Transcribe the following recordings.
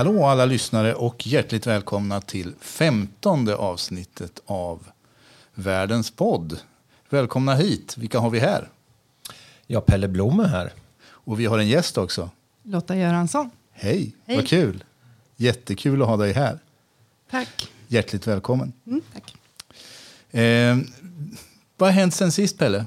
Hallå alla lyssnare och hjärtligt välkomna till femtonde avsnittet av Världens podd. Välkomna hit. Vilka har vi här? Ja, Pelle Blom är här. Och vi har en gäst också. Lotta Göransson. Hej, Hej. vad kul. Jättekul att ha dig här. Tack. Hjärtligt välkommen. Mm, tack. Eh, vad har hänt sen sist, Pelle?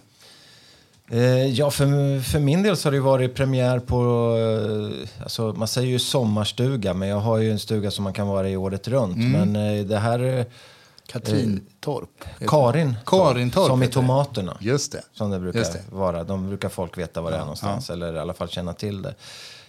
Eh, ja, för, för min del så har det varit premiär på... Eh, alltså, man säger ju sommarstuga, men jag har ju en stuga som man kan vara i året runt. Men eh, det här... Katrintorp. heter Karin. det. Karintorp. Som i tomaterna. Just det. Som det brukar det. vara. De brukar folk veta var det är någonstans. Eller i alla fall känna till det.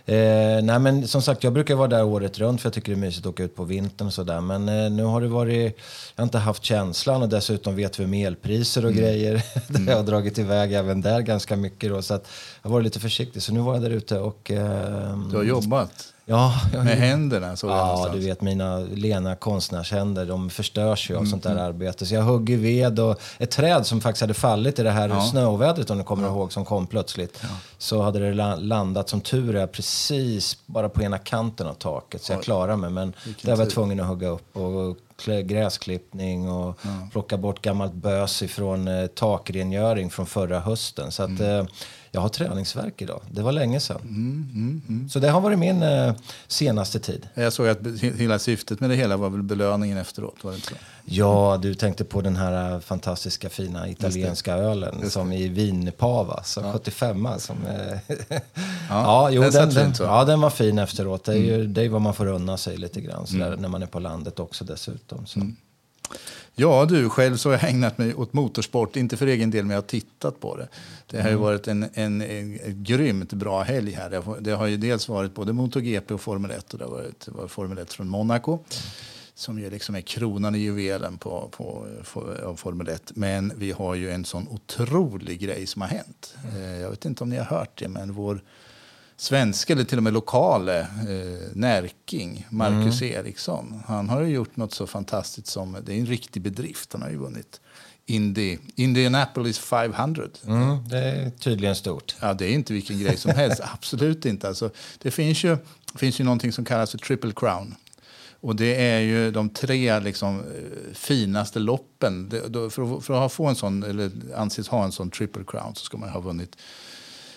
Eh, nej men som sagt, jag brukar vara där året runt för jag tycker det är mysigt att åka ut på vintern och sådär. Men eh, nu har det varit, jag har inte haft känslan och dessutom vet vi med elpriser och Mm. grejer. det har dragit iväg även där ganska mycket då. Så att jag varit lite försiktig. Så nu var jag där ute och... ehm, Du har jobbat Ja, med händerna. Så Ja, du vet mina lena konstnärshänder, de förstörs ju av sånt där arbete. Så jag hugger ved och ett träd som faktiskt hade fallit i det här snövädret om du kommer ihåg som kom plötsligt. Så hade det la- landat som tur är precis bara på ena kanten av taket. Så jag klarade mig. Men där var jag tvungen att hugga upp och gräsklippning och plocka bort gammalt bös ifrån eh, takrengöring från förra hösten. Så att eh, jag har träningsverk idag. Det var länge sedan. Så det har varit min eh, senaste tid. Jag såg att he- hela syftet med det hela var väl belöningen efteråt. Var det inte så? Ja, du tänkte på den här eh, fantastiska fina italienska ölen som i Vinpava, som 75 som eh, ja, jo, den den, fint, så. ja, den var fin efteråt. Det är ju det är vad man får unna sig lite grann sådär, när man är på landet också dessutom. Så. Ja, du själv så har jag ägnat mig åt motorsport. Inte för egen del, men jag har tittat på det. Det har ju varit en, en, en, grymt bra helg här. Det har, det har ju dels varit både MotoGP och Formel 1. Och det har varit, det var Formel 1 från Monaco. Som ju liksom är kronan i juvelen på, på, på, Formel 1. Men vi har ju en sån otrolig grej som har hänt. Eh, Jag vet inte om ni har hört det, men vår svenska eller till och med lokale eh, Närking, Marcus Eriksson. Han har ju gjort något så fantastiskt som, det är en riktig bedrift. Han har ju vunnit Indy, Indianapolis 500. Mm, det är tydligen stort. Ja, det är inte vilken grej som helst. Absolut inte. Alltså, det finns ju, finns ju någonting som kallas för Triple Crown. Och det är ju de tre liksom, eh, finaste loppen. För, att- för att få en sån, eller anses ha en sån Triple Crown så ska man ha vunnit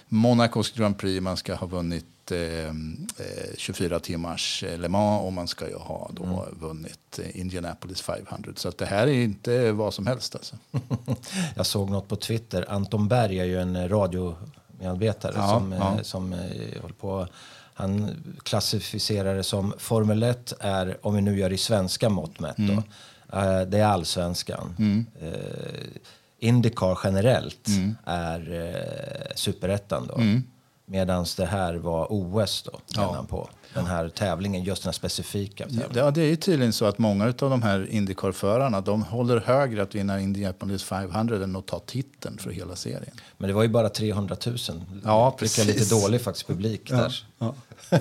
Monacos Grand Prix, man ska ha vunnit eh, eh, 24 timmars eh, Le Mans och man ska ju ha då vunnit eh, Indianapolis 500. Så att det här är inte vad som helst alltså. Jag såg något på Twitter. Anton Berg är ju en eh, radiomedarbetare Ja, som, eh, ja. som eh, håller på. Han klassificerar det som Formel 1 är, om vi nu gör i svenska mått mätt då, eh, det är allsvenskan. Eh, Indycar generellt är eh, superettan då. Medan det här var OS då, han på. Den här tävlingen, just den här specifika tävlingen. Ja, det är ju tydligen så att många av de här Indycar-förarna de håller högre att vinna Indianapolis 500 än att ta titeln för hela serien. Men det var ju bara 300 000. Ja, Tycker jag lite precis. dålig faktiskt publik där. Ja.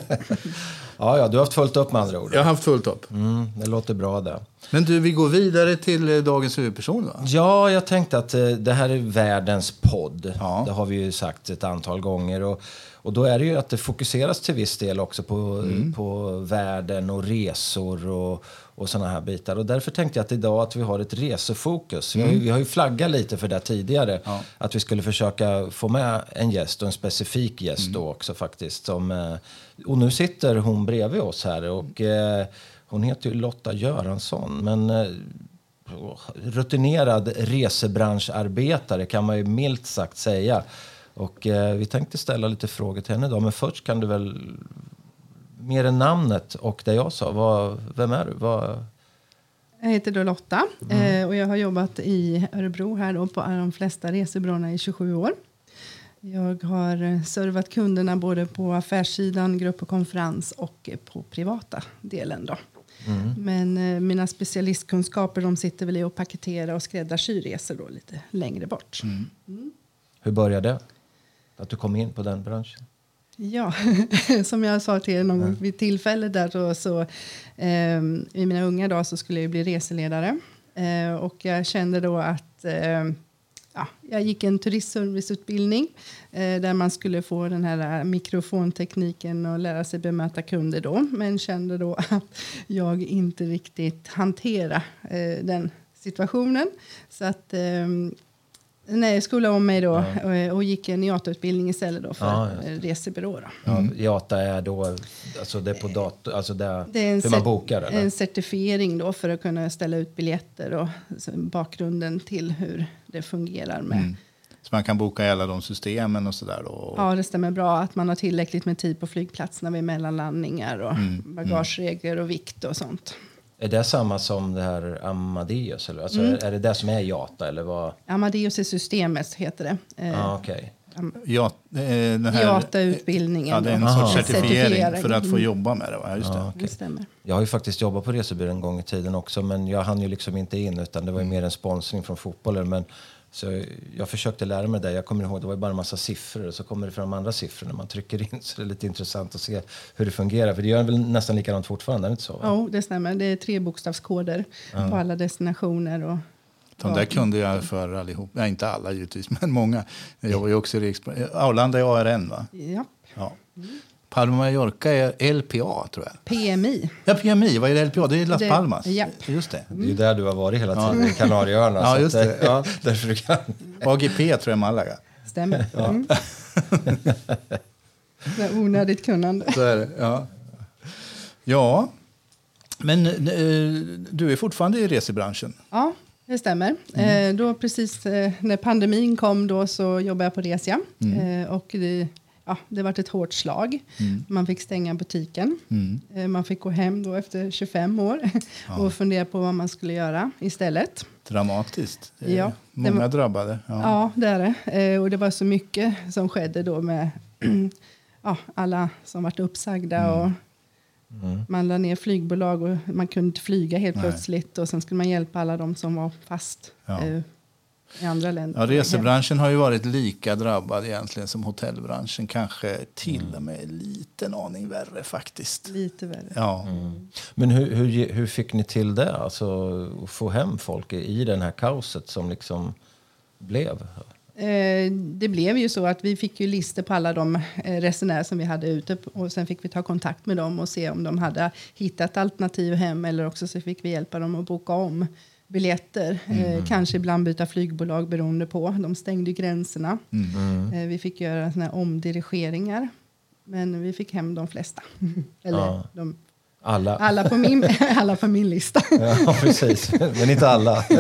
Ja, ja, du har haft fullt upp med andra ord. Jag har haft fullt upp. Mm, det låter bra det. Men du, vi går vidare till eh, dagens huvudperson va? Ja, jag tänkte att eh, det här är världens podd. Ja. Det har vi ju sagt ett antal gånger. Och, och då är det ju att det fokuseras till viss del också på, Mm. på världen och resor och, och sådana här bitar. Och därför tänkte jag att idag att vi har ett resefokus. Vi, har ju, vi har ju flaggat lite för det tidigare. Mm. Ja. Att vi skulle försöka få med en gäst och en specifik gäst Mm. då också faktiskt. Som, eh, och nu sitter hon bredvid oss här och eh, hon heter ju Lotta Göransson. Men eh, rutinerad resebranscharbetare kan man ju milt sagt säga. Och eh, vi tänkte ställa lite frågor till henne idag. Men först kan du väl, mer än namnet och det jag sa, vad, vem är du? Vad, Jag heter då Lotta eh, och jag har jobbat i Örebro här då på de flesta resebyråerna i 27 år. Jag har eh, servat kunderna både på affärssidan, grupp och konferens och på privata delen. Då. Men eh, mina specialistkunskaper de sitter väl i att paketera och skräddarsy resor då lite längre bort. hur började det? Att du kom in på den branschen? Ja, som jag sa till er någon gång vid tillfälle där så, så ehm, i mina unga dagar så skulle jag bli reseledare. Eh, och jag kände då att, ehm, ja, jag gick en turistserviceutbildning eh, där man skulle få den här mikrofontekniken och lära sig bemöta kunder då. Men kände då att jag inte riktigt hantera eh, den situationen. Så att eh, Nej, jag skolade om mig då ja. och, och gick en IATA-utbildning istället då för ja, resebyrå. Då. Mm. Ja, IATA är då alltså det är på dator, alltså det, det är hur man bokar? Eller? En certifiering då för att kunna ställa ut biljetter och bakgrunden till hur det fungerar med mm. Så man kan boka i alla de systemen och sådär då? Ja, det stämmer bra. Att man har tillräckligt med tid på flygplatserna vid mellanlandningar och mm. mm. bagageregler och vikt och sånt. Är det samma som det här Amadeus? Eller? Alltså, mm. Är det det som är IATA? Eller vad? Amadeus är systemet, heter det. Eh, ah, okay. Ja, IATA-utbildningen. Ja, det är en sorts certifiering för att få jobba med det. Va? Just det. Ah, okay. det stämmer. Jag har ju faktiskt jobbat på resebyrå en gång i tiden också, men jag hann ju liksom inte in utan det var ju mer en sponsring från fotbollen. Men så jag försökte lära mig det. Jag kommer ihåg, det var bara en massa siffror och så kommer det fram andra siffror när man trycker in. Så det är lite intressant att se hur det fungerar. För det gör väl nästan likadant fortfarande, är det inte så? Ja, oh, det stämmer. Det är tre bokstavskoder ja. på alla destinationer. Och, de där kunde jag för allihop. Nej, inte alla givetvis, men många. Jag var ju också i Riksbank. Arlanda är ARN, va? Ja. ja. Palma Mallorca är LPA, tror jag. PMI. Ja, PMI. Vad är det LPA? Det är Las det, Palmas. Ja. Just det. Det är ju där du har varit hela tiden, ja. Kanarieöarna. ja, just det. Ja, därför du kan. AGP tror jag Malaga. Stämmer. Ja. Mm. det är onödigt kunnande. Så är det, ja. Ja, men eh, du är fortfarande i resebranschen? Ja, det stämmer. Mm. Eh, då precis eh, när pandemin kom då så jobbade jag på Resia. Mm. Och det, ja, det var ett hårt slag. Mm. Man fick stänga butiken. Mm. Eh, man fick gå hem då efter 25 år ja. och fundera på vad man skulle göra istället. Dramatiskt. Ja, Många var, drabbade. Ja. ja, det är det. Eh, och det var så mycket som skedde då med ja, alla som varit uppsagda. Mm. Och mm. Man lade ner flygbolag och man kunde inte flyga helt Nej. plötsligt. Och sen skulle man hjälpa alla de som var fast. Ja. I andra länder. Ja, resebranschen har ju varit lika drabbad egentligen som hotellbranschen. Kanske till och med en liten aning värre faktiskt. Lite värre. Ja. Mm. Men hur, hur, hur fick ni till det? Alltså få hem folk i den här kaoset som liksom blev? Eh, det blev ju så att vi fick ju listor på alla de eh, resenärer som vi hade ute och sen fick vi ta kontakt med dem och se om de hade hittat alternativ hem eller också så fick vi hjälpa dem att boka om biljetter. Eh, mm. Eh, kanske ibland byta flygbolag beroende på. De stängde gränserna. Mm. Eh, vi fick göra såna omdirigeringar. Men vi fick hem de flesta. Eller ja. de alla. Alla, på min, alla på min lista. ja, precis. Men inte alla.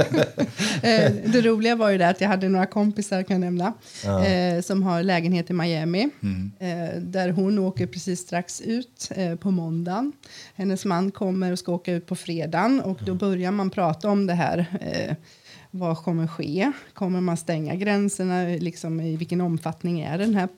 Eh, det roliga var ju det att jag hade några kompisar kan jag nämna, ja. eh, som har lägenhet i Miami. Mm. Eh, där hon åker precis strax ut på måndagen. Hennes man kommer och ska åka ut på fredagen och då börjar man prata om det här. Vad kommer ske? Kommer man stänga gränserna? Liksom, I vilken omfattning är den här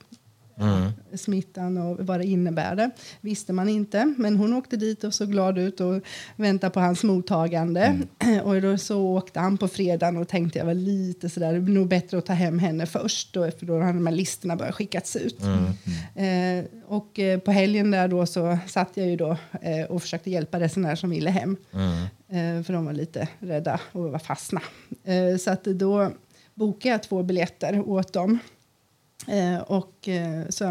mm. smittan och vad det innebär. Visste man inte, men hon åkte dit och såg glad ut och väntade på hans mottagande. Mm. Och då så åkte han på fredagen och tänkte jag var lite sådär, det är nog bättre att ta hem henne först då, för då har de här listorna börjat skickas ut. Mm. Eh, och eh, på helgen där då så satt jag ju då eh, och försökte hjälpa resenärer som ville hem. Mm. Eh, för de var lite rädda och var fastna. Eh, så att då bokade jag två biljetter åt dem. Eh, och eh, så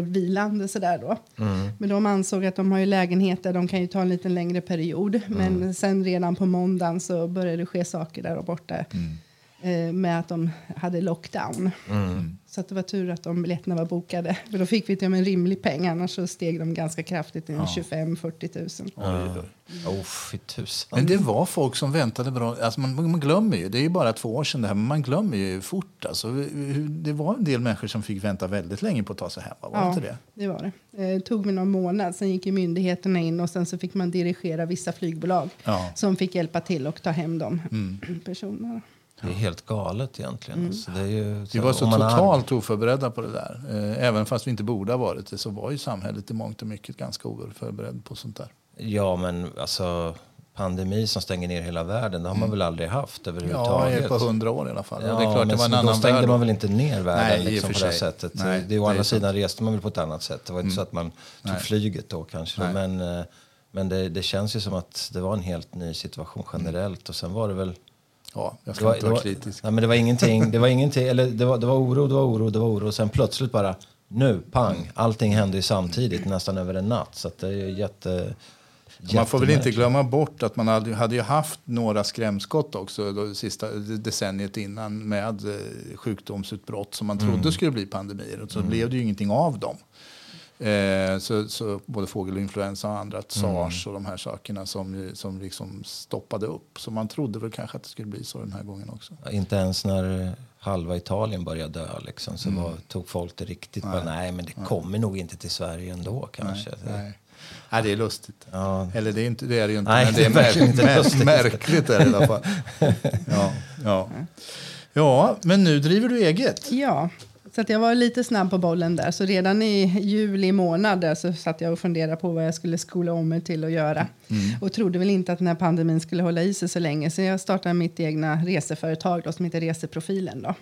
vilande sådär då. Mm. Men de ansåg att de har ju lägenheter, de kan ju ta en lite längre period. Mm. Men sen redan på måndagen så började det ske saker där borta. Mm. Eh, med att de hade lockdown. Mm. Så att det var tur att de biljetterna var bokade. För då fick vi till en rimlig peng, annars så steg de ganska kraftigt till ja. 25-40 000. Ja. Oh, fy tusan. Men det var folk som väntade bra. Alltså man, man, glömmer ju, det är ju bara två år sedan det här, men man glömmer ju fort. Alltså, det var en del människor som fick vänta väldigt länge på att ta sig hem. Var ja, inte det? det var det. Det tog mig någon månad, sen gick myndigheterna in och sen så fick man dirigera vissa flygbolag ja. som fick hjälpa till och ta hem de mm. personerna. Det är helt galet egentligen. Mm. Alltså det är ju, vi var så totalt har... oförberedda på det där. Eh, även fast vi inte borde ha varit det så var ju samhället i mångt och mycket ganska oförberedd på sånt där. Ja, men alltså pandemi som stänger ner hela världen, det har man mm. väl aldrig haft överhuvudtaget? Ja, på hundra år i alla fall. Ja, det är klart, det var en annan då stängde värld. man väl inte ner världen Nej, liksom, på det sättet. Nej, det, å andra sidan reste man väl på ett annat sätt. Det var inte mm. så att man tog Nej. flyget då kanske. Då, men men det, det, känns ju som att det var en helt ny situation generellt. Och sen var det väl Ja, jag Det ska var, inte det, vara var, kritisk. nej, men det var ingenting, det var ingenting, eller det var, det var oro, det var oro, det var oro. Och sen plötsligt bara, nu, pang, allting hände ju samtidigt nästan över en natt. Så det är jätte... Man får väl inte glömma bort att man hade, ju haft några skrämskott också det sista decenniet innan med eh, sjukdomsutbrott som man Mm. trodde skulle bli pandemier. Och så blev det ju ingenting av dem. Eh, så, så både fågelinfluensa och andra, sars och de här sakerna som, som liksom stoppade upp. Så man trodde väl kanske att det skulle bli så den här gången också. Inte ens när halva Italien började dö liksom, så Mm. var, tog folk det riktigt. Nej. Bara, nej, men det kommer nog inte till Sverige ändå kanske. Nej, nej. Nej, det är lustigt. Ja. Eller det är, inte, det är det ju inte, Nej, men det det är, är verkligen inte mär, märkligt är det i alla fall. Ja, ja. ja, men nu driver du eget. Ja, så att jag var lite snabb på bollen där. Så redan i juli månad så satt jag och funderade på vad jag skulle skola om mig till att göra. Och trodde väl inte att den här pandemin skulle hålla i sig så länge. Så jag startade mitt egna reseföretag då, som heter Reseprofilen. Då.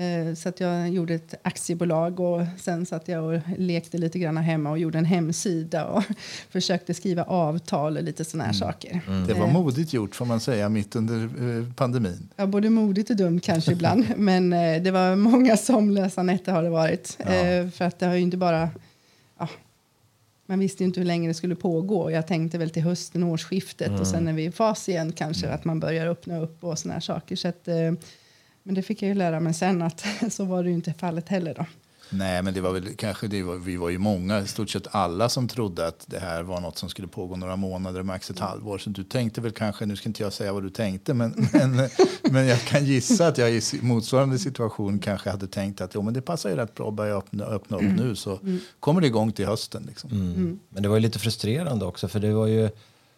Eh, Så att jag gjorde ett aktiebolag och sen satt jag och lekte lite grann hemma och gjorde en hemsida och försökte skriva avtal och lite sådana här saker. Det var Eh, modigt gjort får man säga mitt under eh, pandemin. Ja, både modigt och dumt kanske ibland. Men eh, det var många sömnlösa nätter har det varit. Ja. Eh, för att det har ju inte bara... Man visste inte hur länge det skulle pågå. Jag tänkte väl till hösten, årsskiftet och sen är vi i fas igen kanske att man börjar öppna upp och såna här saker. Så att, eh, men det fick jag ju lära mig sen att så var det ju inte fallet heller då. Nej, men det var väl kanske det var, vi var ju många, i stort sett alla som trodde att det här var något som skulle pågå några månader, max ett halvår. Så du tänkte väl kanske, nu ska inte jag säga vad du tänkte, men, men, men jag kan gissa att jag i motsvarande situation kanske hade tänkt att jo, men det passar ju rätt bra att börja öppna, öppna upp nu så kommer det igång till hösten. Liksom. Mm. Men det var ju lite frustrerande också för det var ju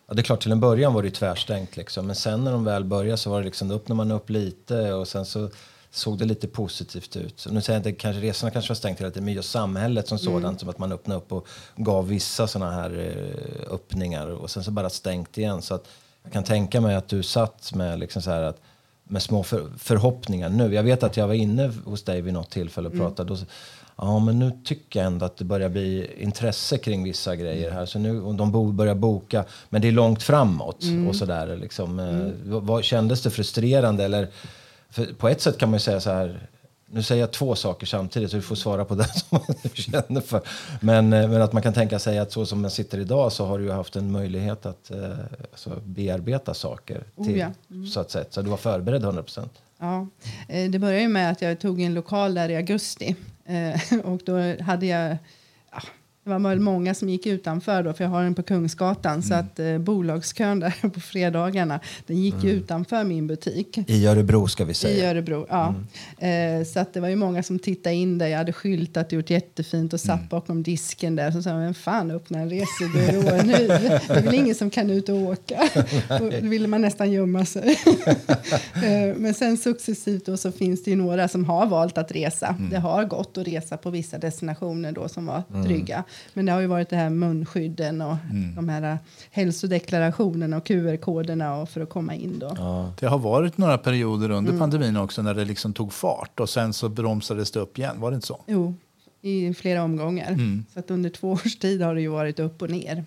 Ja, det är klart till en början var det ju tvärstängt liksom. Men sen när de väl började så var det liksom, då öppnade man upp lite och sen så såg det lite positivt ut. Så nu säger jag inte kanske resorna kanske var stängt hela tiden, men just samhället som sådant, som att man öppnade upp och gav vissa sådana här eh, öppningar och sen så bara stängt igen. Så att jag kan tänka mig att du satt med liksom så här att med små för, förhoppningar nu. Jag vet att jag var inne hos dig vid något tillfälle och pratade. Och, så- ja, men nu tycker jag ändå att det börjar bli intresse kring vissa grejer här. Så nu, och de bo, börjar boka, men det är långt framåt. och sådär, liksom. Eh, vad, vad, Kändes det frustrerande? Eller, för på ett sätt kan man ju säga så här, nu säger jag två saker samtidigt så du får svara på det som du känner för. Men, eh, men att man kan tänka sig att så som man sitter idag så har du ju haft en möjlighet att eh, alltså bearbeta saker. Oh, Till, ja. så, att säga. så du var förberedd 100 procent. Ja, eh, det började ju med att jag tog en lokal där i augusti. Och då hade jag... Det var väl många som gick utanför då, för jag har den på Kungsgatan. Så att eh, bolagskön där på fredagarna, den gick ju utanför min butik. I Örebro ska vi I säga. Örebro, ja. Eh, så att det var ju många som tittade in där. Jag hade skyltat gjort jättefint och satt bakom disken där. Så sa vem fan öppnar en resebyrå nu? Det är väl ingen som kan ut och åka. Och då ville man nästan gömma sig. eh, men sen successivt då så finns det ju några som har valt att resa. Det har gått att resa på vissa destinationer då som var trygga. Men det har ju varit det här munskydden och de här eh, hälsodeklarationerna och QR-koderna och för att komma in då. Ja. Det har varit några perioder under pandemin också när det liksom tog fart och sen så bromsades det upp igen. Var det inte så? Jo, i flera omgångar. Så att under två års tid har det ju varit upp och ner.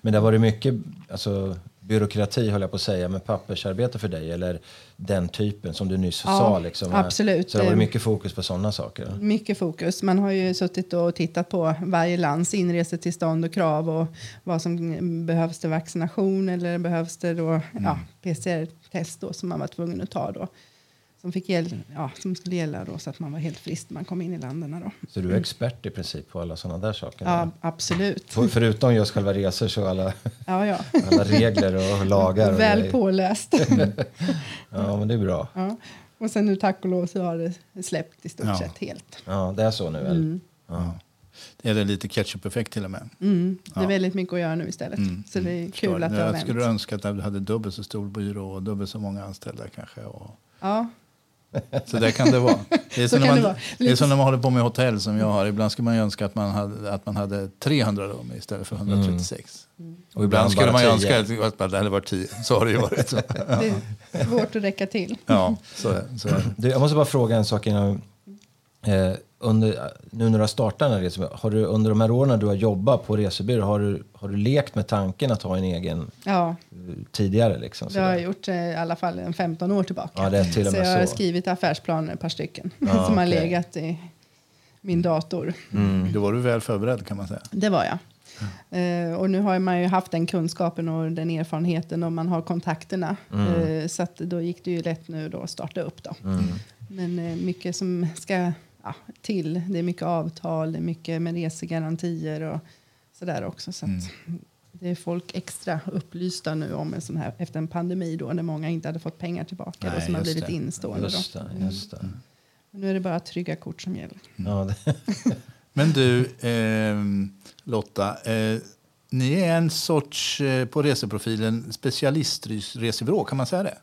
Men det har varit mycket alltså, byråkrati, höll jag på att säga, med pappersarbete för dig? Eller den typen som du nyss Ja, sa? Liksom. absolut. Så det har varit mycket fokus på sådana saker? Mycket fokus. Man har ju suttit och tittat på varje lands inresetillstånd och krav och vad som behövs till vaccination eller behövs det då ja, PCR-test då som man var tvungen att ta då. Som, fick gäll, ja, som skulle gälla då så att man var helt frisk när man kom in i länderna då. Så du är expert i princip på alla sådana där saker? Ja, absolut. För- Förutom just själva resor så alla, Ja, ja. alla regler och lagar? Och Väl grejer. påläst. Ja, men det är bra. ja. Och sen nu tack och lov så har det släppt i stort Ja. sett helt. Ja, det är så nu eller? Ja. Är det lite ketchup-effekt till och med? Mm. Det är Ja. väldigt mycket att göra nu istället. Mm, Så det är mm, kul förstår. att det har Jag vänt. skulle önska att du hade dubbelt så stor byrå och dubbelt så många anställda kanske. Och Ja, så där kan det vara. Det är, Så som när kan man, det vara. det är som när man håller på med hotell som jag har. Ibland skulle man ju önska att man hade, att man hade 300 rum istället för 136. Och Ibland skulle bara man ju tio. önska att att det hade varit 10. Så har det ju varit. Det är svårt att räcka till. Ja, så är, så är. Du, jag måste bara fråga en sak innan. Eh, under, nu när du har startat den här resan, har du under de här åren du har jobbat på resebyrå, har du, har du lekt med tanken att ha en egen Ja, tidigare? Liksom, det har jag gjort eh, i alla fall en 15 år tillbaka. Ja, det är till och så med jag har så. skrivit affärsplaner, ett par stycken, Ja, som har okej. legat i min dator. Mm. Då var du väl förberedd kan man säga. Det var jag. Eh, och nu har man ju haft den kunskapen och den erfarenheten och man har kontakterna. Eh, så att då gick det ju lätt nu då att starta upp då. Men eh, mycket som ska ja, till. Det är mycket avtal, det är mycket med resegarantier och sådär också. Så att det är folk extra upplysta nu om en sån här efter en pandemi då när många inte hade fått pengar tillbaka Nej, och som har blivit det. instående. Just det, just det. Men nu är det bara trygga kort som gäller. Ja, det. Men du, ehm, Lotta. Eh, ni är en sorts, eh, på reseprofilen, specialistresebyrå, kan man säga det?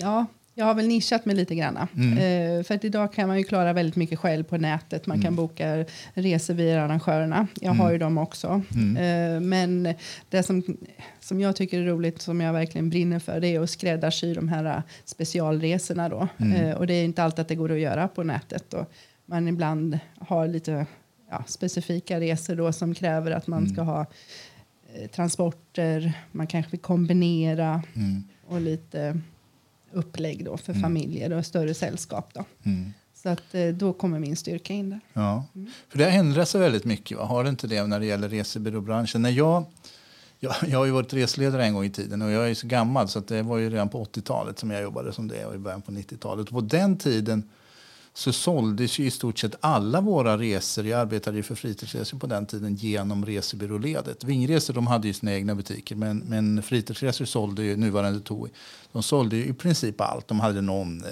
Ja, jag har väl nischat mig lite grann. Mm. Eh, för att idag kan man ju klara väldigt mycket själv på nätet. Man Mm. kan boka resor via arrangörerna. Jag har ju dem också. Mm. Eh, men det som, som jag tycker är roligt, som jag verkligen brinner för, det är att skräddarsy de här eh, specialresorna då. Mm. Eh, och det är inte alltid att det går att göra på nätet. Och man ibland har lite ja, specifika resor då som kräver att man Mm. ska ha eh, transporter, man kanske vill kombinera Mm. och lite upplägg då för familjer och större sällskap. Då. Mm. Så att, eh, då kommer min styrka in där. Ja. För det har ändrat sig väldigt mycket. Va? Har det inte det när det gäller resebyråbranschen? När jag, jag, jag har ju varit reseledare en gång i tiden och jag är så gammal så att det var ju redan på 80-talet som jag jobbade som det och i början på 90-talet. Och på den tiden så såldes ju i stort sett alla våra resor, jag arbetade ju för fritidsresor på den tiden, genom resebyråledet. Vingresor de hade ju sina egna butiker men, men fritidsresor sålde ju, nuvarande TOI, de sålde ju i princip allt. De hade någon, eh,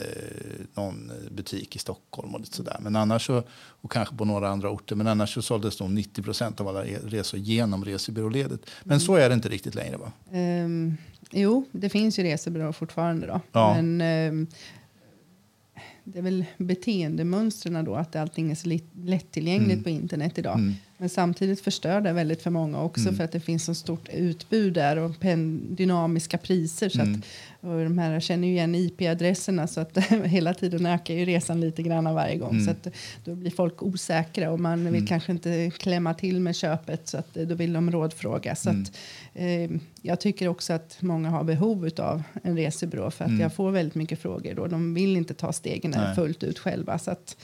någon butik i Stockholm och lite sådär. Men annars så, och kanske på några andra orter, men annars så såldes de 90 procent av alla re- resor genom resebyråledet. Men så är det inte riktigt längre va? Ehm, jo, det finns ju resebyråer fortfarande då. Ja. Men ehm, det är väl beteendemönstren då, att allting är så lättillgängligt Mm. på internet idag. Mm. Men samtidigt förstör det väldigt för många också Mm. för att det finns så stort utbud där och dynamiska priser. Så Mm. att, och de här jag känner ju igen IP-adresserna så att hela tiden ökar ju resan lite grann varje gång. Mm. Så att då blir folk osäkra och man vill Mm. kanske inte klämma till med köpet så att eh, då vill de rådfråga. Så Mm. att, eh, jag tycker också att många har behov av en resebyrå för att Mm. jag får väldigt mycket frågor då. De vill inte ta stegen fullt ut själva så att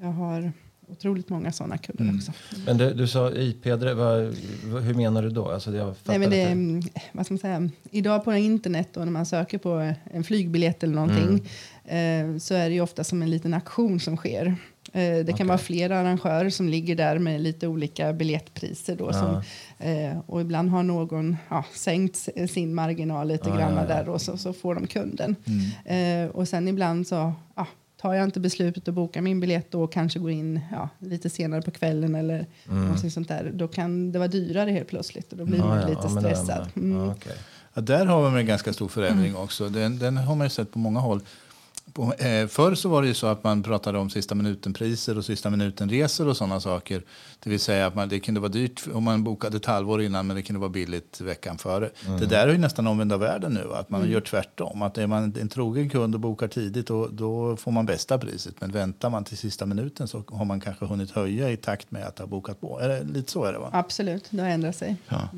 jag har otroligt många sådana kunder Mm. också. Men du, du sa IP, vad, vad- hur menar du då? Alltså, jag Nej, men det, är, mm, vad ska man säga, idag på internet då, när man söker på en flygbiljett eller någonting eh, så är det ju ofta som en liten aktion som sker. Eh, det kan Okej. vara flera arrangörer som ligger där med lite olika biljettpriser. Då, Ja. som, eh, och ibland har någon ja, sänkt sin marginal lite Ja, grann ja, där och så, så får de kunden. Mm. Eh, och sen ibland så ja, tar jag inte beslutet att boka min biljett och kanske går in ja, lite senare på kvällen eller någonting sånt där. Då kan det vara dyrare helt plötsligt och då blir Ja, man lite ja, stressad. Mm. Ja. Ja, där har vi en ganska stor förändring också. Den, den har man ju sett på många håll. Eh, förr så var det ju så att man pratade om sista minuten-priser och sista minuten-resor och sådana saker. Det vill säga att man, det kunde vara dyrt om man bokade ett halvår innan men det kunde vara billigt veckan före. Det där är ju nästan omvända världen nu, att man gör tvärtom. Att är man en trogen kund och bokar tidigt då, då får man bästa priset. Men väntar man till sista minuten så har man kanske hunnit höja i takt med att ha bokat på. Är det, lite så är det va? Absolut, det har ändrat sig. Ja.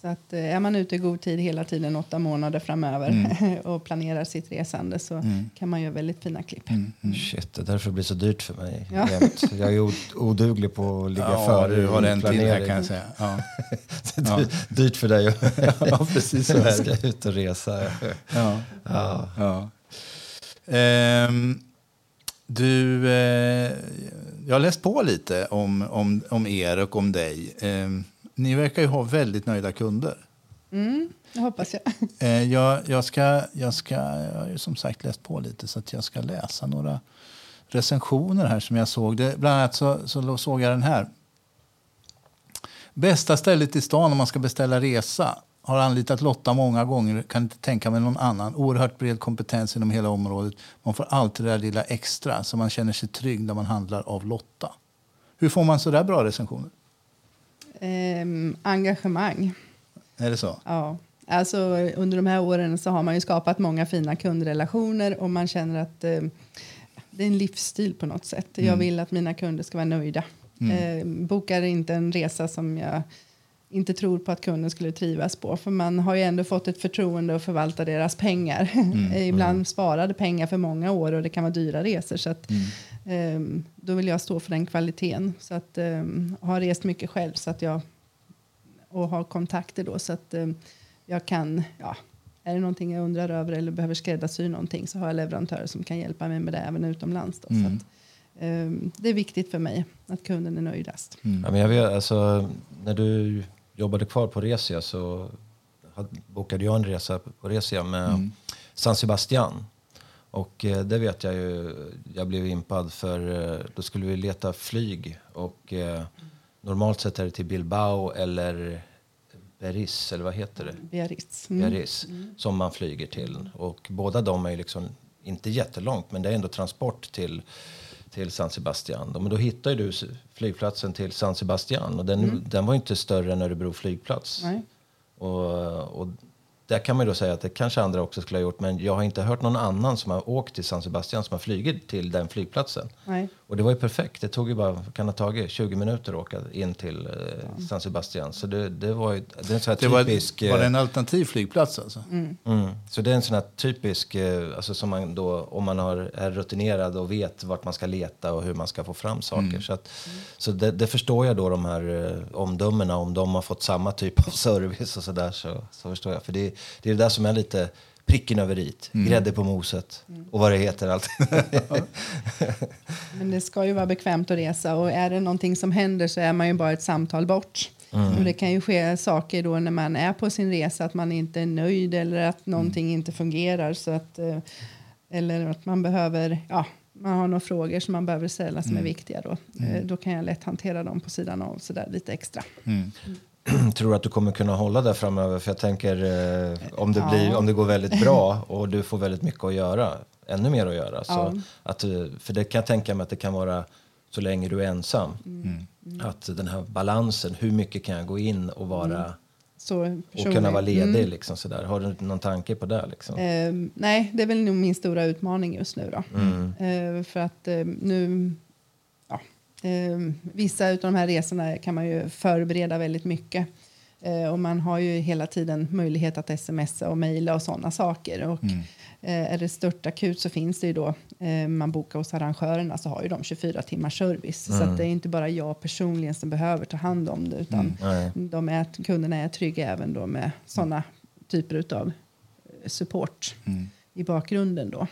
Så att, eh, är man ute i god tid hela tiden, åtta månader framöver Mm. och planerar sitt resande så kan man göra väldigt fina klipp. Mm. Shit, det är därför det blir så dyrt för mig. Ja. Jag är oduglig på att ligga Ja, före du har i en till här kan jag säga. Ja. Det är dyrt för dig ja, precis så det. ska ut och resa. Ja. Ja. Ja. Ehm, du, eh, jag har läst på lite om, om, om er och om dig. Ehm, ni verkar ju ha väldigt nöjda kunder. Mm, det hoppas jag. Eh, jag, jag, ska, jag, ska, jag har ju som sagt läst på lite så att jag ska läsa några recensioner här som jag såg. Det, bland annat så, så såg jag den här. Bästa stället i stan om man ska beställa resa. Har anlitat Lotta många gånger, kan inte tänka mig någon annan. Oerhört bred kompetens inom hela området. Man får alltid det där lilla extra så man känner sig trygg när man handlar av Lotta. Hur får man så där bra recensioner? Ehm, engagemang. Är det så? Ja. Alltså, under de här åren så har man ju skapat många fina kundrelationer och man känner att eh, det är en livsstil på något sätt. Jag vill att mina kunder ska vara nöjda. Eh, bokar inte en resa som jag inte tror på att kunden skulle trivas på. För man har ju ändå fått ett förtroende att förvalta deras pengar. Ibland sparade pengar för många år och det kan vara dyra resor. Så att, ehm, då vill jag stå för den kvaliteten. Så att, ehm, har rest mycket själv så att jag, och har kontakter då så att ehm, jag kan, ja, är det någonting jag undrar över eller behöver skräddarsy någonting så har jag leverantörer som kan hjälpa mig med det även utomlands. Då, så att, ehm, det är viktigt för mig att kunden är nöjdast. Ja, men jag vet, alltså, när du jobbade kvar på Resia så hade- bokade jag en resa på Resia med San Sebastian. Och eh, det vet jag ju, jag blev impad för eh, då skulle vi leta flyg och eh, normalt sett är det till Bilbao eller Beris, eller vad heter det? Biarritz. Mm. Biarritz, som man flyger till. Och båda de är liksom inte jättelångt, men det är ändå transport till, till San Sebastian. Men då hittar du flygplatsen till San Sebastian och den, den var inte större än Örebro flygplats. Nej. Och, och där kan man ju då säga att det kanske andra också skulle ha gjort, men jag har inte hört någon annan som har åkt till San Sebastian som har flugit till den flygplatsen. Nej. Och det var ju perfekt. Det tog ju bara, kan ha tagit 20 minuter att åka in till eh, San Sebastian. Så det, det var ju, det är en sån här Det var, typisk... var det eh, en alternativ flygplats alltså? Mm. Så det är en sån här typisk, eh, alltså som man då, om man har, är rutinerad och vet vart man ska leta och hur man ska få fram saker. Så, att, så det, det förstår jag då de här eh, omdömena, om de har fått samma typ av service och sådär så, så förstår jag. För det, det är det där som är lite pricken över i, grädde på moset och vad det heter allt. Men det ska ju vara bekvämt att resa och är det någonting som händer så är man ju bara ett samtal bort. Och det kan ju ske saker då när man är på sin resa att man inte är nöjd eller att någonting inte fungerar. Så att eh, eller att man behöver ja, man har några frågor som man behöver ställa som är viktiga då. Eh, Då kan jag lätt hantera dem på sidan av så där lite extra. Tror att du kommer kunna hålla det framöver? För jag tänker eh, om, det Ja. blir, om det går väldigt bra och du får väldigt mycket att göra, ännu mer att göra. Så Ja. att, eh, för det kan jag tänka mig att det kan vara så länge du är ensam. Mm. Att den här balansen, hur mycket kan jag gå in och vara Så och kunna vara ledig liksom sådär. Har du någon tanke på det liksom? Eh, nej, det är väl nog min stora utmaning just nu. Då. Eh, för att eh, nu... Ja, eh, vissa av de här resorna kan man ju förbereda väldigt mycket. Eh, och man har ju hela tiden möjlighet att smsa och mejla och sådana saker. Och, eh, är det stört akut så finns det ju då, eh, man bokar hos arrangörerna så har ju de 24 timmars service. Så att det är inte bara jag personligen som behöver ta hand om det utan Nej. de är, kunderna är trygga även då med sådana typer av support i bakgrunden då.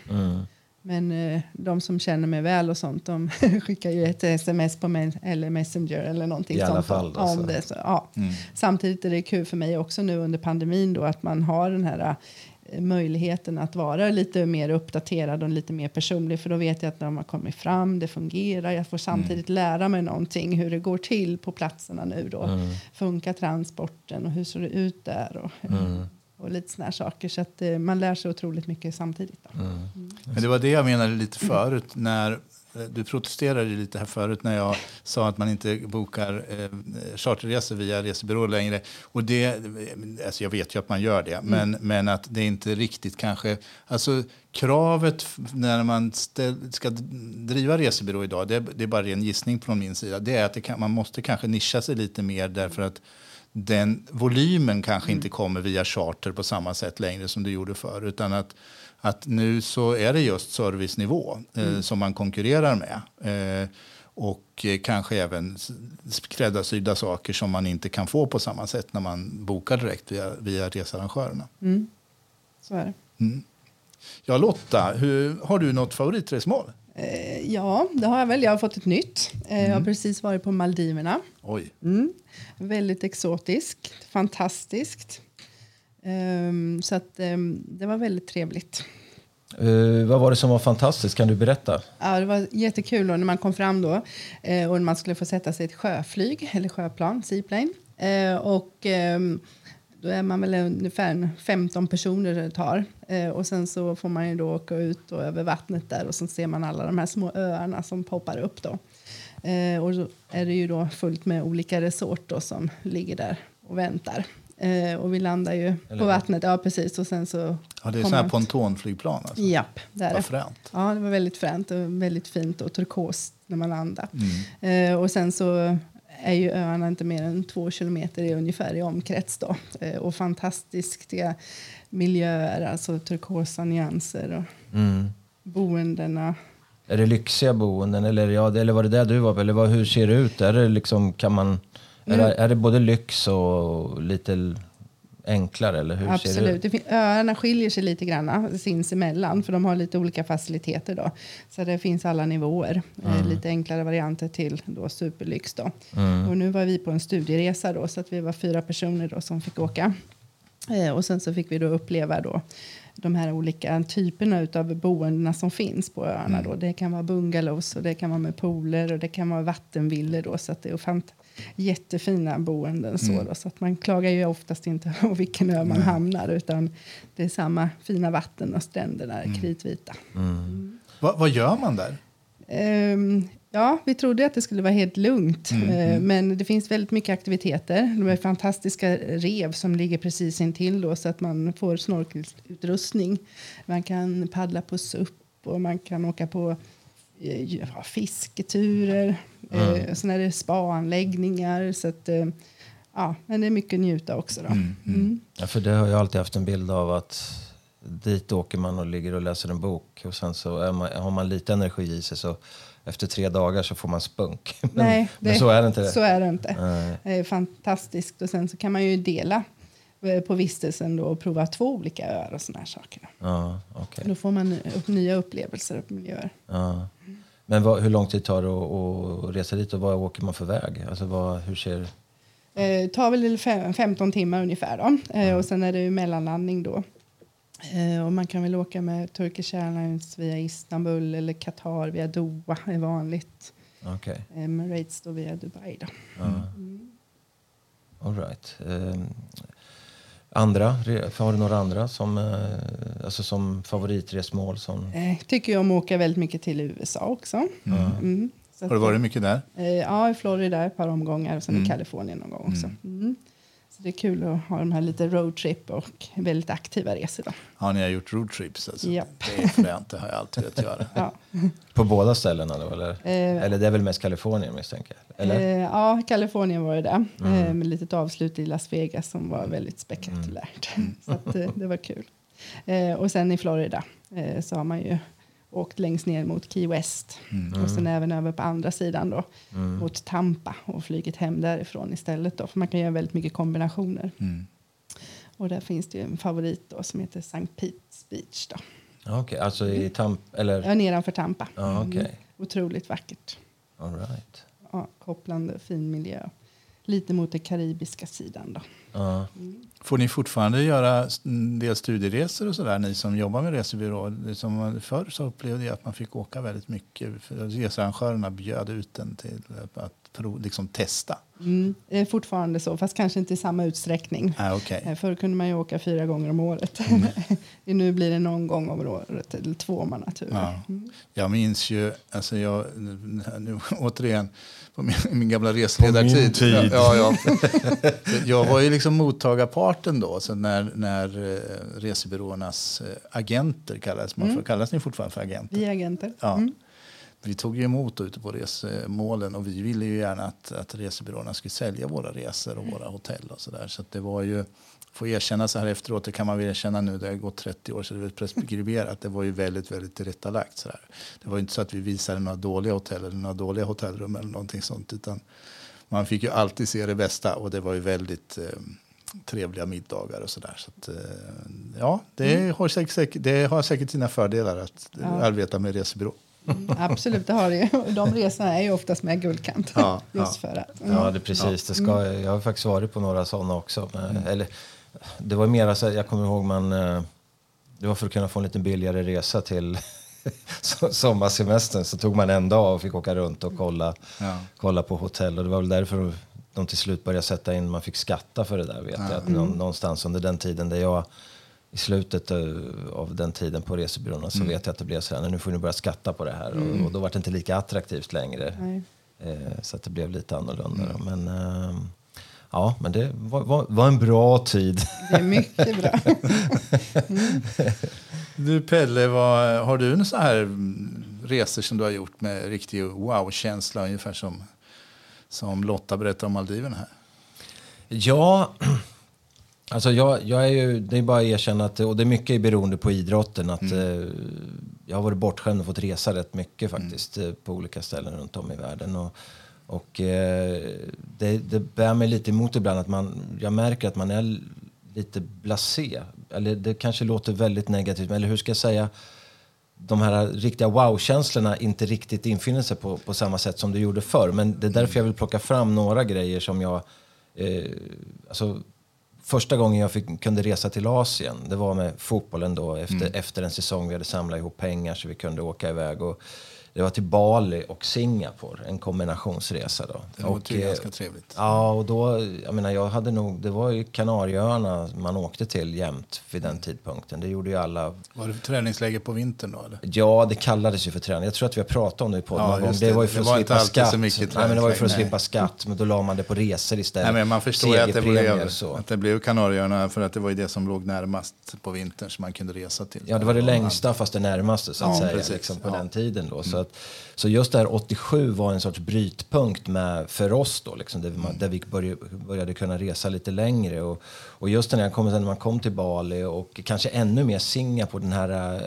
Mm. Men eh, de som känner mig väl och sånt, de skickar ju ett sms på mig eller Messenger eller någonting I alla sånt. fall då, om så. det, så, ja. Samtidigt är det kul för mig också nu under pandemin då att man har den här eh, möjligheten att vara lite mer uppdaterad och lite mer personlig för då vet jag att de har kommit fram, det fungerar, jag får samtidigt lära mig någonting hur det går till på platserna nu då. Funkar transporten och hur ser det ut där och, och lite såna här saker så att eh, man lär sig otroligt mycket samtidigt. Då. Men det var det jag menade lite förut. När, eh, du protesterade lite här förut när jag sa att man inte bokar eh, charterresor via resebyråer längre. Och det, alltså jag vet ju att man gör det, men, men att det inte riktigt kanske... Alltså kravet när man ställ, ska driva resebyrå idag, det, det är bara en gissning från min sida, det är att det kan, man måste kanske nischa sig lite mer därför att den volymen kanske inte kommer via charter på samma sätt längre som det gjorde förr. Utan att, att nu så är det just servicenivå eh, som man konkurrerar med. Eh, och eh, kanske även skräddarsydda saker som man inte kan få på samma sätt när man bokar direkt via, via researrangörerna. Så är det. Ja, Lotta, hur, har du något favoritresmål? Eh, ja, det har jag väl. Jag har fått ett nytt. Eh, Jag har precis varit på Maldiverna. Oj. Mm. Väldigt exotiskt, fantastiskt. Ehm, så att, ehm, det var väldigt trevligt. Eh, vad var det som var fantastiskt? Kan du berätta? Ja, det var jättekul då när man kom fram då eh, och man skulle få sätta sig i ett sjöflyg eller sjöplan, seaplane. Eh, och ehm, då är man väl ungefär 15 personer det tar. Eh, och sen så får man ju då åka ut och över vattnet där och så ser man alla de här små öarna som poppar upp då. Eh, och så är det ju då fullt med olika resort då som ligger där och väntar. Eh, och vi landar ju Eller- på vattnet. Ja, precis. Och sen så... Ja, det är sådana här pontonflygplan alltså. Japp, det är det. fränt. Ja, det var väldigt fränt och väldigt fint och turkost när man landade. Mm. Eh, och sen så är ju öarna inte mer än två kilometer i ungefär i omkrets då. Eh, och fantastiska miljöer, alltså turkosa nyanser och Mm. boendena. Är det lyxiga boenden eller, ja, eller var det där du var på? Eller vad, hur ser det ut? Är det liksom, kan man... Är, det, är det både lyx och lite enklare eller hur ser det Absolut. ut? Det öarna skiljer sig lite grann sinsemellan för de har lite olika faciliteter då. Så det finns alla nivåer. Eh, lite enklare varianter till då superlyx då. Och nu var vi på en studieresa då så att vi var fyra personer då som fick åka. Eh, och sen så fick vi då uppleva då de här olika typerna av boendena som finns på öarna. Då. Det kan vara bungalows och det kan vara med pooler och det kan vara vattenvillor. Då, så att det är fant- jättefina boenden. Så, då, så att man klagar ju oftast inte på vilken ö man hamnar utan det är samma fina vatten och stränderna är kritvita. Va, vad gör man där? Ehm, ja, vi trodde att det skulle vara helt lugnt, eh, men det finns väldigt mycket aktiviteter. De är fantastiska rev som ligger precis intill då, så att man får snorkelutrustning. Man kan paddla på SUP och man kan åka på eh, fisketurer. Eh, sen är det spaanläggningar. Så att, eh, ja, men det är mycket att njuta också. Då. Mm. Ja, för det har jag alltid haft en bild av att dit åker man och ligger och läser en bok och sen så man, har man lite energi i sig så efter tre dagar så får man spunk. Men, Nej, men så är det inte. Det. Så är det inte. Nej. Det är fantastiskt. Och sen så kan man ju dela eh, på vistelsen då och prova två olika öar och såna här saker. Ja, okej. då får man upp nya upplevelser och miljöer. Ja. Men vad, hur lång tid tar det att, att resa dit och vad åker man för väg? Alltså vad, hur ser... Eh, tar väl fem, 15 timmar ungefär då. Eh, och sen är det ju mellanlandning då. Eh, och man kan väl åka med Turkish Airlines via Istanbul eller Qatar via Doha är vanligt. Okej. Emirates då via Dubai då. Ja. All right. Andra? Har du några andra som, eh, alltså som favoritresmål? Som, Eh, tycker jag om att åka väldigt mycket till USA också. Mm. Så Har du varit mycket där? Eh, ja, i Florida ett par omgångar och sen i Kalifornien någon gång också. Mm. Så det är kul att ha de här lite roadtrip och väldigt aktiva resor. Då. Ja, ni har gjort roadtrips. Alltså. Det är fränt, det har jag alltid velat göra. Ja. på båda ställena då? Eller, Eh, eller det är väl mest Kalifornien misstänker jag? Eller? Eh, ja, Kalifornien var det där. Eh, med litet avslut i Las Vegas som var väldigt spektakulärt. Så att, eh, det var kul. Eh, och sen i Florida eh, så har man ju åkt längst ner mot Key West. Och sen även över på andra sidan då mot Tampa och flugit hem därifrån istället. Då, för man kan göra väldigt mycket kombinationer. Mm. Och där finns det ju en favorit då som heter St. Pete's Beach. Då. Ja, Okej, alltså i Tamp... Eller? Ja, nedanför Tampa. Ja, okej. Otroligt vackert. All right. Ja, kopplande fin miljö. Lite mot den karibiska sidan då. Ja. Får ni fortfarande göra en del studieresor och sådär, ni som jobbar med resebyrå? Det Som förr så upplevde jag att man fick åka väldigt mycket. För Researrangörerna bjöd ut en till att prov, liksom testa. Mm, det är fortfarande så, fast kanske inte i samma utsträckning. Ah, okay. Eh, Förr kunde man ju åka fyra gånger om året. nu blir det någon gång om året, eller två om man har tur. Ja. Jag minns ju, alltså jag, nu, återigen, på min, min gamla reseledartid. min tid. Ja, ja. Jag var ju liksom mottagarparten då, så när, när eh, resebyråernas eh, agenter kallades man för. Kallas ni fortfarande för agenter? Vi är agenter. Ja. Mm. Vi tog ju emot ute på resmålen och vi ville ju gärna att, att resebyråerna skulle sälja våra resor och våra hotell och sådär. Så att det var ju, får erkänna så här efteråt, det kan man väl erkänna nu, det har gått 30 år så det är preskriberat. Det var ju väldigt, väldigt tillrättalagt sådär. Det var ju inte så att vi visade några dåliga hotell eller några dåliga hotellrum eller någonting sånt utan man fick ju alltid se det bästa och det var ju väldigt eh, trevliga middagar och sådär. Så att, eh, ja, det, har säkert, det har säkert sina fördelar att Ja. arbeta med resebyrå. Mm, absolut, det har det ju. De resorna är ju oftast med guldkant. Ja, Just ja. för att. Ja, det, precis. Det ska, Jag har faktiskt varit på några sådana också. Men, eller, det var mer så jag kommer ihåg man... eh, Det var för att kunna få en lite billigare resa till so- sommarsemestern. Så tog man en dag och fick åka runt och kolla, Ja. kolla på hotell. Och det var väl därför de till slut började sätta in, man fick skatta för det där vet jag. Att nå- någonstans under den tiden där jag i slutet eh, av den tiden på resebyråerna så vet jag att det blev så här, "Nej, nu får ni börja skatta på det här. Och, och då var det inte lika attraktivt längre. Eh, så att det blev lite annorlunda. Då. Men, ehm, Ja, men det var, var, var en bra tid. Det är mycket bra. Mm. Du Pelle, vad, har du några så här resor som du har gjort med riktig wow-känsla ungefär som, som Lotta berättar om Maldiverna här? Ja, alltså jag, jag är ju, det är bara att erkänna att, och det är mycket beroende på idrotten, att mm. eh, jag har varit bortskämd och fått resa rätt mycket faktiskt mm. på olika ställen runt om i världen. Och, och eh, det, det bär mig lite emot ibland att man, jag märker att man är lite blasé. Eller det kanske låter väldigt negativt, eller hur ska jag säga? de här riktiga wow-känslorna inte riktigt infinner sig på, på samma sätt som det gjorde förr. Men det är därför jag vill plocka fram några grejer som jag... Eh, alltså, första gången jag fick, kunde resa till Asien, det var med fotbollen då. Efter, mm. efter en säsong vi hade samlat ihop pengar så vi kunde åka iväg. Och, det var till Bali och Singapore, en kombinationsresa. Då. Det låter ju ganska trevligt. Ja, och då, jag menar, jag hade nog, det var ju Kanarieöarna man åkte till jämt vid den tidpunkten. Det gjorde ju alla. Var det träningsläger på vintern då? Eller? Ja, det kallades ju för träning. Jag tror att vi har pratat om det i podden ja, det. det. var ju för det att slippa skatt. Så mycket Nej, men det var ju för att nej. slippa skatt, men då la man det på resor istället. Nej, men man förstår att det, blev, så. att det blev Kanarieöarna för att det var ju det som låg närmast på vintern som man kunde resa till. Ja, det var det längsta fast det närmaste så att ja, säga, liksom, på ja. den tiden då. Så, att, så just det här 87 var en sorts brytpunkt med, för oss då, liksom, där, man, där vi började, började kunna resa lite längre. Och, och just när, jag kom, när man kom till Bali och kanske ännu mer Singapore, den här äh,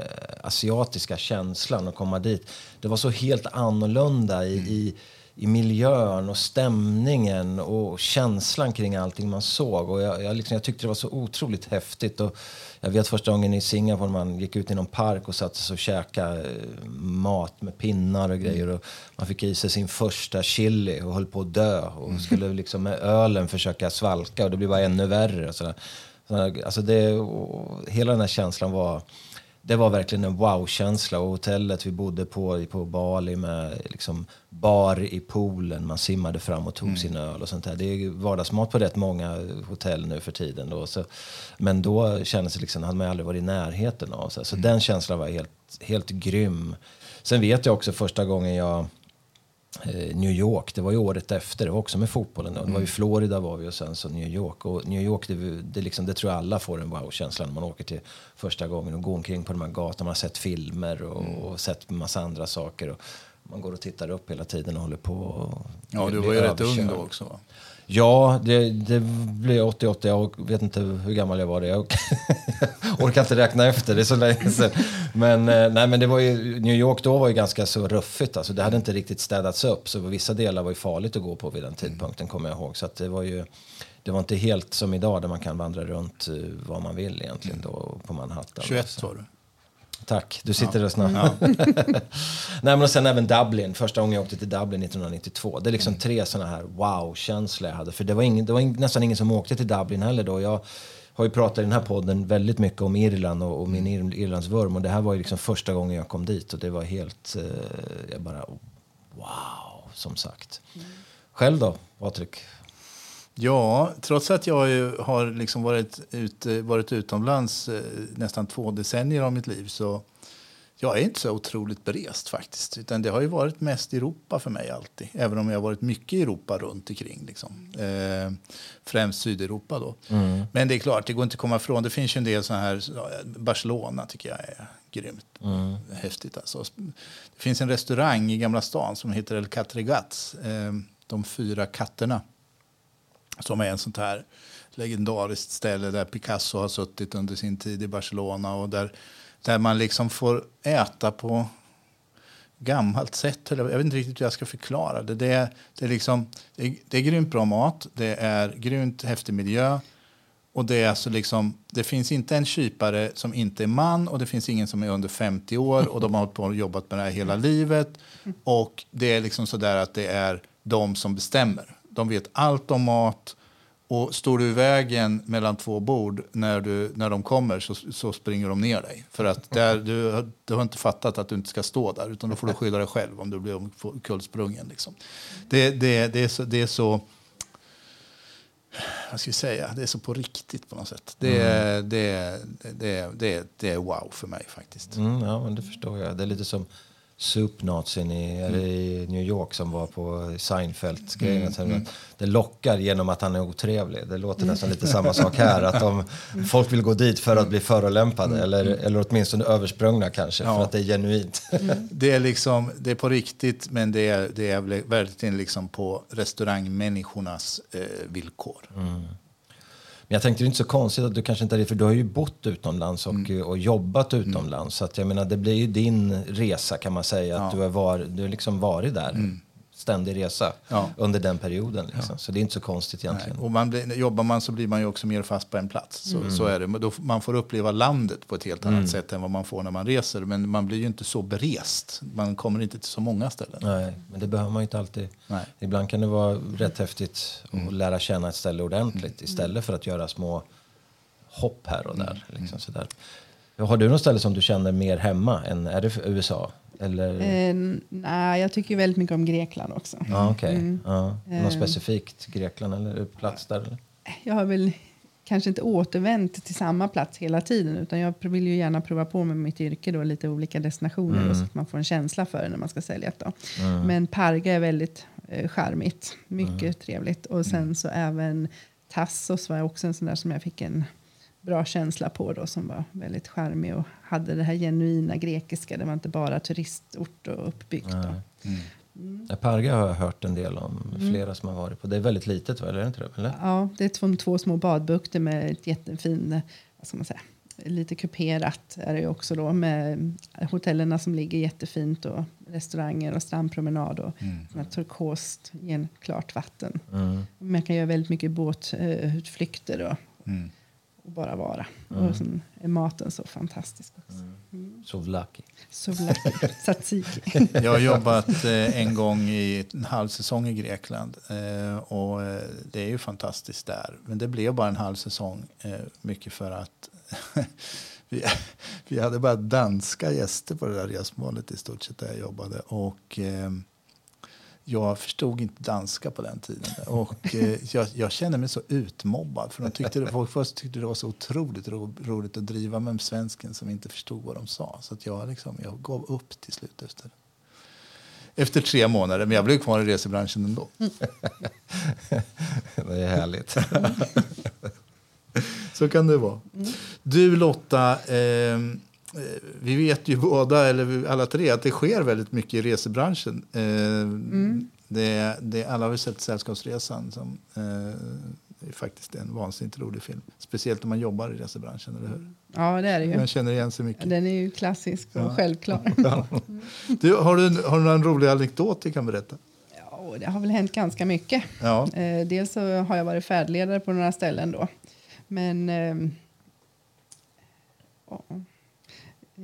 asiatiska känslan att komma dit. Det var så helt annorlunda i, mm. i i miljön och stämningen och känslan kring allting man såg. Och jag, jag, liksom, jag tyckte det var så otroligt häftigt. Och jag vet första gången i Singapore man gick ut i någon park och satte sig och käkade eh, mat med pinnar och grejer. Och man fick i sig sin första chili och höll på att dö. Och mm. skulle liksom med ölen försöka svalka och det blev bara ännu värre. Och så Alltså det, hela den här känslan var det var verkligen en wow-känsla. Och hotellet vi bodde på på Bali med liksom bar i poolen. Man simmade fram och tog mm. sin öl och sånt där. Det är vardagsmat på rätt många hotell nu för tiden. Då. Så, men då kändes det liksom, hade man aldrig varit i närheten av. Så, så mm. den känslan var helt, helt grym. Sen vet jag också första gången jag New York, det var ju året efter, det var också med fotbollen. Då. Det var ju mm. Florida var vi och sen så New York. Och New York, det, det, liksom, det tror jag alla får en wow-känsla när man åker till första gången och går omkring på de här gatorna. Man har sett filmer och, mm. och sett massa andra saker. Och man går och tittar upp hela tiden och håller på. Och, ja, du var ju rätt ung då också va? Ja, det, det blev 88. Jag vet inte hur gammal jag var. Det. Jag orkar inte räkna efter, det är så länge sedan. Men, eh, nej, men det var ju, New York då var ju ganska så ruffigt. Alltså, det hade inte riktigt städats upp. Så vissa delar var ju farligt att gå på vid den tidpunkten, kommer jag ihåg. Så det var ju... Det var inte helt som idag där man kan vandra runt uh, vad man vill egentligen då på Manhattan. 21 var du? Tack, du sitter ja. där snart. Ja. Nej, men och sen även Dublin, första gången jag åkte till Dublin 1992. Det är liksom mm. tre sådana här wow-känslor jag hade. För det var, ingen, det var nästan ingen som åkte till Dublin heller då. Jag har ju pratat i den här podden väldigt mycket om Irland och, och min mm. Irlandsvurm. Och det här var ju liksom första gången jag kom dit och det var helt, eh, jag bara wow, som sagt. Mm. Själv då, Patrik? Ja, trots att jag har liksom varit, ut, varit utomlands eh, nästan två decennier av mitt liv så jag är inte så otroligt berest faktiskt. Utan det har ju varit mest Europa för mig alltid. Även om jag har varit mycket i Europa runt omkring. Liksom. Eh, främst Sydeuropa då. Mm. Men det är klart, det går inte att komma ifrån. Det finns ju en del sådana här, Barcelona tycker jag är grymt mm. häftigt. Alltså. Det finns en restaurang i Gamla stan som heter El Catregats. Eh, de fyra katterna som är en sånt här legendariskt ställe där Picasso har suttit under sin tid i Barcelona och där, där man liksom får äta på gammalt sätt. Jag vet inte riktigt hur jag ska förklara det. Det är, det är, liksom, det är, det är grymt bra mat, det är grymt häftig miljö och det, är alltså liksom, det finns inte en kypare som inte är man och det finns ingen som är under 50 år och de har på och jobbat med det här hela livet. Och det är liksom sådär att det är de som bestämmer. De vet allt om mat. Och står du i vägen mellan två bord när, du, när de kommer så, så springer de ner dig. För att där, du, du har inte fattat att du inte ska stå där utan då får du skylla dig själv om du blir omkullsprungen. Liksom. Det, det, det, är så, det är så vad ska jag säga, det är så på riktigt på något sätt. Det, mm. det, det, det, det, det är wow för mig faktiskt. Mm, ja, men det förstår jag. Det är lite som supnazin i, mm. i New York som var på Seinfeld-grejen. Mm. Mm. Det lockar genom att han är otrevlig. Det låter mm. nästan lite samma sak här. Att de, folk vill gå dit för att bli förolämpade mm. eller, eller åtminstone översprungna kanske ja. för att det är genuint. Mm. Det, är liksom, det är på riktigt men det är, det är verkligen liksom på restaurangmänniskornas eh, villkor. Men jag tänkte det är inte så konstigt att du kanske inte är det, för du har ju bott utomlands och, mm. och jobbat mm. utomlands. Mm. Så att jag menar, det blir ju din resa kan man säga, ja. att du har, var, du har liksom varit där. Mm ständig resa ja. under den perioden. Liksom. Ja. Så det är inte så konstigt egentligen. Nej. Och man blir, jobbar man så blir man ju också mer fast på en plats. Så, mm. så är det. Då, man får uppleva landet på ett helt annat mm. sätt än vad man får när man reser. Men man blir ju inte så berest. Man kommer inte till så många ställen. Nej, men det behöver man ju inte alltid. Nej. Ibland kan det vara rätt häftigt att mm. lära känna ett ställe ordentligt mm. istället för att göra små hopp här och där. Mm. Liksom, mm. sådär. Har du något ställe som du känner mer hemma än är det USA? Eller? Eh, nej, jag tycker väldigt mycket om Grekland också. Ah, okay. Mm. Ah, något eh, specifikt Grekland eller plats där? Eller? Jag har väl kanske inte återvänt till samma plats hela tiden utan jag vill ju gärna prova på med mitt yrke då lite olika destinationer mm. så att man får en känsla för det när man ska sälja. Då. Mm. Men Parga är väldigt eh, charmigt, mycket mm. trevligt och sen mm. så även Tassos var också en sån där som jag fick en bra känsla på då som var väldigt charmig och hade det här genuina grekiska. Det var inte bara turistort och uppbyggt. Mm. Mm. Parga har jag hört en del om, mm. flera som har varit på. Det är väldigt litet, eller? Inte det, eller? Ja, det är två, två små badbukter med ett jättefin, vad ska man säga, lite kuperat är det också då med hotellerna som ligger jättefint och restauranger och strandpromenad och mm. turkost, klart vatten. Mm. Man kan göra väldigt mycket båtutflykter mm och bara vara. Mm. Och sen är maten så fantastisk också. Mm. mm. Souvlaki. Souvlaki, tzatziki. Jag har jobbat eh, en gång i en halv säsong i Grekland eh, och eh, det är ju fantastiskt där. Men det blev bara en halv säsong, mycket för att vi, vi hade bara danska gäster på det där resmålet i stort sett där jag jobbade. Och jag förstod inte danska på den tiden. Och eh, jag, jag, kände mig så utmobbad. För de tyckte, folk först tyckte det var så otroligt ro, roligt att driva med svensken som inte förstod vad de sa. Så att jag, liksom, jag gav upp till slut efter, efter tre månader. Men jag blev kvar i resebranschen ändå. det är härligt. så kan det vara. Du Lotta, eh, vi vet ju båda, eller alla tre, att det sker väldigt mycket i resebranschen. Eh, mm. det, det, alla har vi sett Sällskapsresan som eh, är faktiskt en vansinnigt rolig film. Speciellt om man jobbar i resebranschen, eller hur? Ja, det är det ju. Man känner igen sig mycket. Den är ju klassisk och ja. självklar. Ja. Du, har, du, har du någon rolig anekdot du kan berätta? Ja, det har väl hänt ganska mycket. Ja. Eh, dels så har jag varit färdledare på några ställen då. Men... Eh,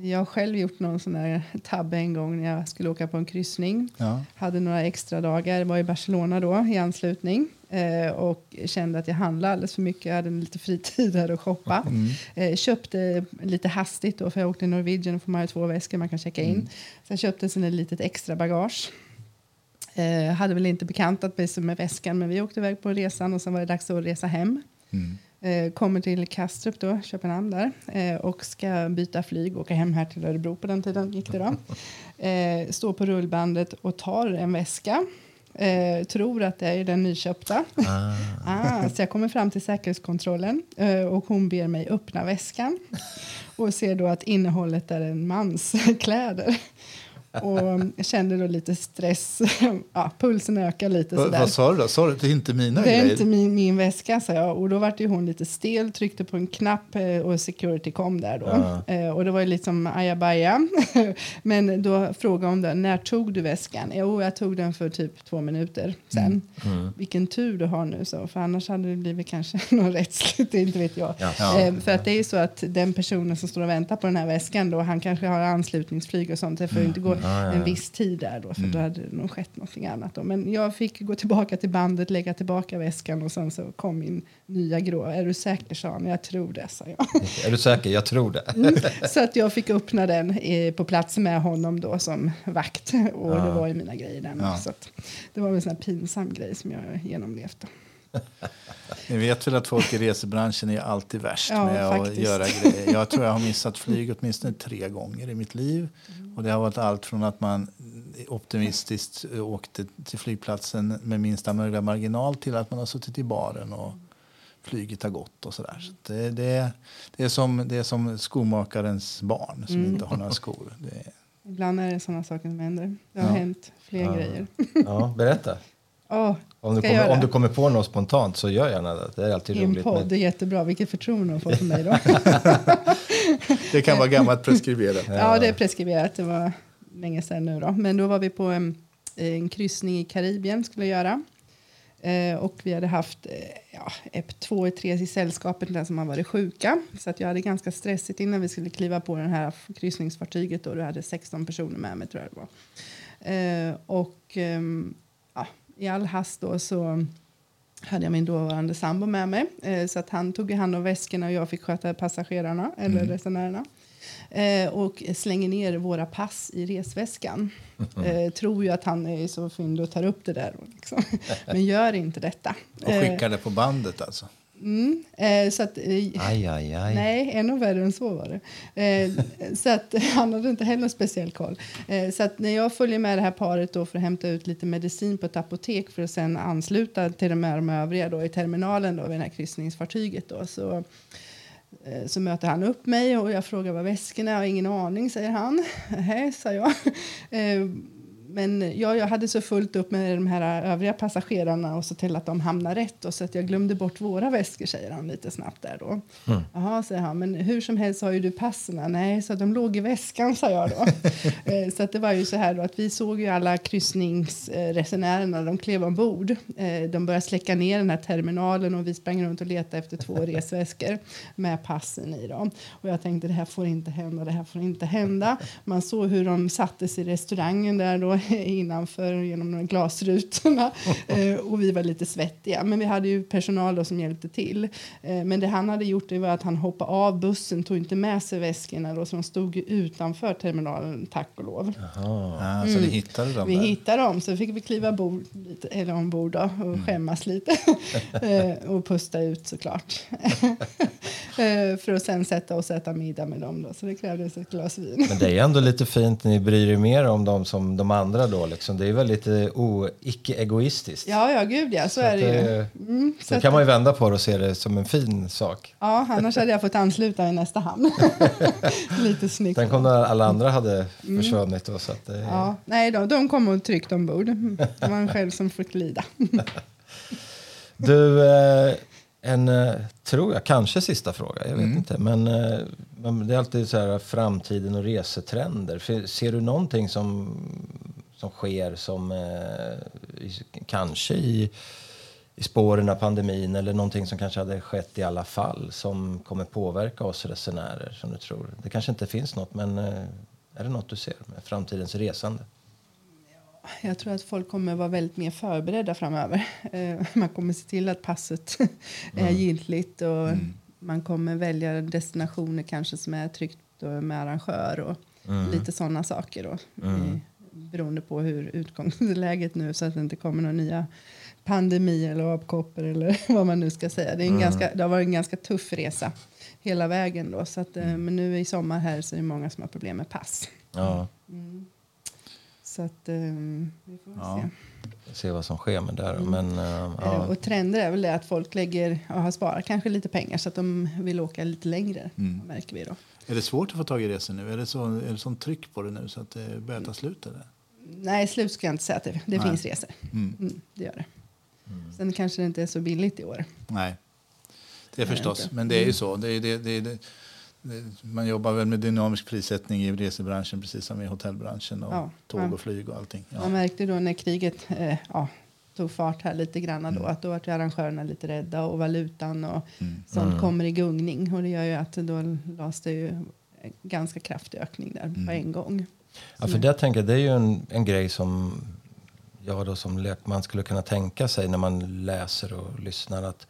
jag har själv gjort någon sån där tabbe en gång när jag skulle åka på en kryssning. Ja. Hade några extra dagar, var i Barcelona då i anslutning eh, och kände att jag handlade alldeles för mycket. Jag hade lite fritid där att shoppa. Mm. Eh, köpte lite hastigt då, för jag åkte Norwegian och får man två väskor man kan checka in. Mm. Jag köpte sen ett litet extra bagage. Eh, hade väl inte bekantat mig med väskan men vi åkte iväg på resan och sen var det dags att resa hem. Mm. Eh, kommer till Kastrup, då, Köpenhamn, där, eh, och ska byta flyg och åka hem här till Örebro på den tiden. gick det då. Eh, står på rullbandet och tar en väska. Tror att det är den nyköpta. Ah. ah, så jag kommer fram till säkerhetskontrollen och hon ber mig öppna väskan och ser då att innehållet är en mans kläder och jag kände då lite stress. ja, pulsen ökar lite. Sådär. Vad sa du då? Sa du det är inte mina Det är grejer. inte min, min väska, sa jag. Och då var ju hon lite stel, tryckte på en knapp eh, och security kom där då. Ja. Eh, och det var ju liksom ajabaja. Men då frågade hon då, när tog du väskan? Jo, jag tog den för typ två minuter sen. Mm. Mm. Vilken tur du har nu, så. För annars hade det blivit kanske något rättsligt, inte vet jag. Ja. Ja. Eh, för att det är ju så att den personen som står och väntar på den här väskan då, han kanske har anslutningsflyg och sånt. Det får mm. inte gå ja, en viss tid där då, för mm. då hade det nog skett något annat. Då. Men jag fick gå tillbaka till bandet, lägga tillbaka väskan och sen så kom min nya grå. Är du säker, sa han. Jag tror det, sa jag. Är du säker? Jag tror det. Mm. Så att jag fick öppna den eh, på plats med honom då som vakt och ja. det var ju mina grejer där. Ja. Så det var en sån här pinsam grej som jag genomlevt. Ni vet väl att folk i resebranschen är alltid värst Ja, med att faktiskt. göra grejer. Jag tror jag har missat flyg åtminstone tre gånger i mitt liv. Och det har varit allt från att man optimistiskt åkte till flygplatsen med minsta möjliga marginal till att man har suttit i baren och flyget har gått och sådär. Så det, det, det, är som, det är som skomakarens barn som Mm. inte har några skor. Det, Ibland är det sådana saker som händer. Det har Ja. hänt fler Ja. grejer. Ja, berätta. Åh, Om du, kommer, om du kommer på något spontant så gör gärna det. Det är alltid roligt. podd, det är jättebra. Vilket förtroende de får för mig då. det kan vara gammalt preskriberat. ja, det är preskriberat. Det var länge sedan nu då. Men då var vi på en, en kryssning i Karibien skulle göra. Eh, och vi hade haft eh, ja, två, tre i sällskapet där som har varit sjuka. Så att jag hade ganska stressigt innan vi skulle kliva på det här kryssningsfartyget. Då. Du hade 16 personer med mig tror jag det var. Eh, och ja, i all hast då så hade jag min dåvarande sambo med mig. Eh, så att han tog hand om väskorna och jag fick sköta passagerarna eller resenärerna. Eh, och slänger ner våra pass i resväskan. Eh, tror ju att han är så fyndig och tar upp det där. Liksom. Men gör inte detta. Och skickar det på bandet alltså. Mm, eh, så att, eh, Aj, aj, aj. Nej, ännu värre än så var det. Eh, så att, han hade inte heller speciell koll. Eh, så att när jag följer med det här paret då för att hämta ut lite medicin på ett apotek för att sen ansluta till de här de övriga då i terminalen då vid det här kryssningsfartyget då, så, eh, så möter han upp mig och jag frågar vad väskorna är. Jag har ingen aning, säger han. Nej, sa jag. Men ja, jag hade så fullt upp med de här övriga passagerarna och så till att de hamnar rätt och så att jag glömde bort våra väskor, säger han lite snabbt där då. Jaha, säger han, men hur som helst har ju du passen. Nej, så de låg i väskan, sa jag då. Eh, så att det var ju så här då att vi såg ju alla kryssningsresenärerna, de klev ombord. Eh, De började släcka ner den här terminalen och vi sprang runt och letade efter två resväskor med passen i dem. Och jag tänkte det här får inte hända, det här får inte hända. Man såg hur de sattes i restaurangen där då innanför genom de glasrutorna Eh, och vi var lite svettiga. Men vi hade ju personal då som hjälpte till. Eh, Men det han hade gjort det var att han hoppade av bussen, tog inte med sig väskorna då, så de stod utanför terminalen, tack och lov. Ah, Så ni hittade dem Mm. Vi där? hittade dem, så fick vi kliva bord, lite, eller ombord då, och Mm. skämmas lite. Eh, och pusta ut såklart. För att sen sätta oss och äta middag med dem då, så det krävdes ett glas vin. Men det är ändå lite fint, ni bryr er mer om dem som de andra då. Liksom. Det är väl lite o- icke-egoistiskt. Ja, ja, gud ja, så, Så är det ju. det- Mm, så att- kan man ju vända på det och se det som en fin sak. Ja, annars hade jag fått ansluta i nästa hamn. Lite snyggt. Tänk om när alla andra hade försvunnit. Då, så att det, Mm. Ja, nej, de, de kom och tryckte ombord. Det var en själv som fick lida. Du, eh, en, eh, tror jag, kanske sista fråga, jag vet inte. Men, eh, men det är alltid så här framtiden och resetrender. Ser- Ser du någonting som, som sker som eh, kanske i, i spåren av pandemin eller någonting som kanske hade skett i alla fall som kommer påverka oss resenärer som du tror? Det kanske inte finns något, men eh, är det något du ser med framtidens resande? Jag tror att folk kommer vara väldigt mer förberedda framöver. Eh, Man kommer se till att passet är giltigt och man kommer välja destinationer kanske som är tryggt och med arrangör och lite sådana saker då. I, beroende på hur utgångsläget nu så att det inte kommer några nya pandemier eller avkoppor eller vad man nu ska säga. Det, är en ganska, det har varit en ganska tuff resa hela vägen då. Så att, eh, Men nu i sommar här så är det många som har problem med pass. Ja, Så att ehm, vi får Ja. se. se vad som sker med det. då. Men, Eh, ja. Och trender är väl det att folk lägger och har sparat kanske lite pengar så att de vill åka lite längre. Mm. Märker vi då. Är det svårt att få tag i resor nu? Är det, så, är det sånt tryck på det nu så att det börjar ta slut? Eller? Nej, slut ska jag inte säga att det, det finns resor. Mm. Mm, det gör det. Sen kanske det inte är så billigt i år. Nej, det är förstås. inte. Men det är ju så. Det är, det, det, det, det, man jobbar väl med dynamisk prissättning i resebranschen precis som i hotellbranschen och Ja, tåg ja. och flyg och allting. Ja. Man märkte då när kriget eh, ja, tog fart här lite grann då Mm. att då vart arrangörerna lite rädda och valutan och Mm. sånt kommer i gungning och det gör ju att då lades det ju en ganska kraftig ökning där Mm. på en gång. Ja, för det tänker jag, det är ju en, en grej som jag då som lekman skulle kunna tänka sig när man läser och lyssnar att,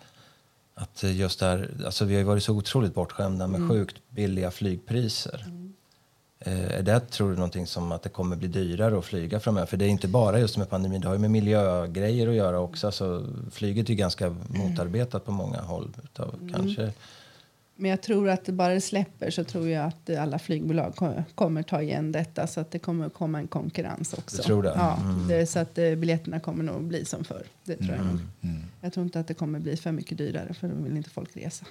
att just där, alltså vi har ju varit så otroligt bortskämda med sjukt billiga flygpriser. Eh, är det, tror du, någonting som att det kommer bli dyrare att flyga framöver? För det är inte bara just med pandemin, det har ju med miljögrejer att göra också. Så flyget är ju ganska motarbetat på många håll. Utav, Mm. kanske. Men jag tror att det bara det släpper så tror jag att alla flygbolag ko- kommer ta igen detta så att det kommer komma en konkurrens också. Tror det? Ja, Mm. det, så att eh, biljetterna kommer nog bli som förr. Det tror jag nog. Mm. Jag tror inte att det kommer bli för mycket dyrare för då vill inte folk resa.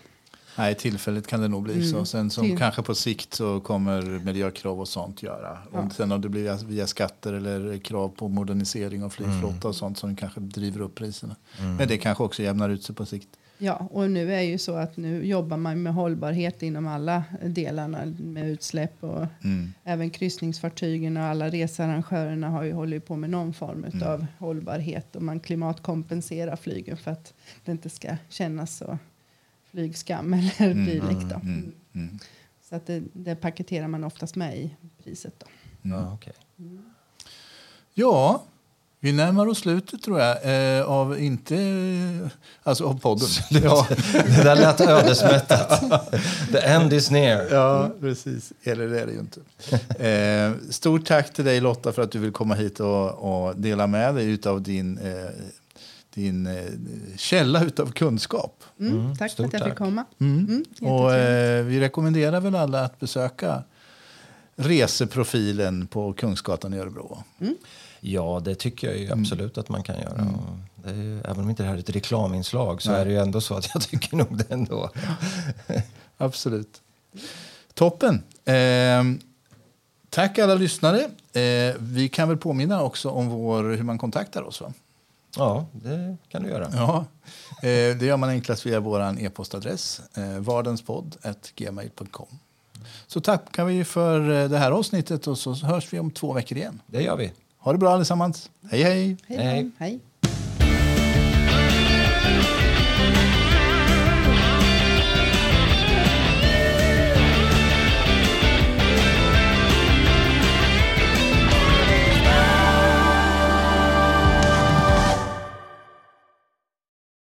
Nej, tillfälligt kan det nog bli Mm. så. Sen som Till- kanske på sikt så kommer miljökrav och sånt göra. Ja. Och sen om det blir via, skatter eller krav på modernisering av flygflotta Mm. och sånt som kanske driver upp priserna. Men det kanske också jämnar ut sig på sikt. Ja, och nu är ju så att nu jobbar man med hållbarhet inom alla delarna med utsläpp och Mm. även kryssningsfartygen och alla researrangörerna har ju hållit på med någon form Mm. av hållbarhet och man klimatkompenserar flygen för att det inte ska kännas så flygskam eller dylikt. Då. Mm. Mm. Så att det, det paketerar man oftast med i priset. Då. Ja, okej. Ja, vi närmar oss slutet tror jag. Eh, av inte... Alltså av podden. Ja, Det där lät ödesmättat. The end is near. ja, precis. Eller det är det ju inte. Eh, stort tack till dig Lotta för att du vill komma hit och, och dela med dig av din, eh, din eh, källa utav kunskap. Mm, Mm, tack för att jag fick komma. Mm. Mm, och eh, vi rekommenderar väl alla att besöka reseprofilen på Kungsgatan i Örebro. Ja, det tycker jag ju absolut att man kan göra. Mm. Ju, även om inte det här är ett reklaminslag så är det ju ändå så att jag tycker nog det ändå. Absolut. Toppen. Eh, tack alla lyssnare. Eh, vi kan väl påminna också om vår, hur man kontaktar oss. Va? Ja, det kan du göra. Ja, eh, det gör man enklast via vår e-postadress eh, vardenspodd.gmail.com. Så tackar vi för eh, det här avsnittet och så hörs vi om två veckor igen. Det gör vi. Ha det bra allesammans. Hej hej! Hej. Hej.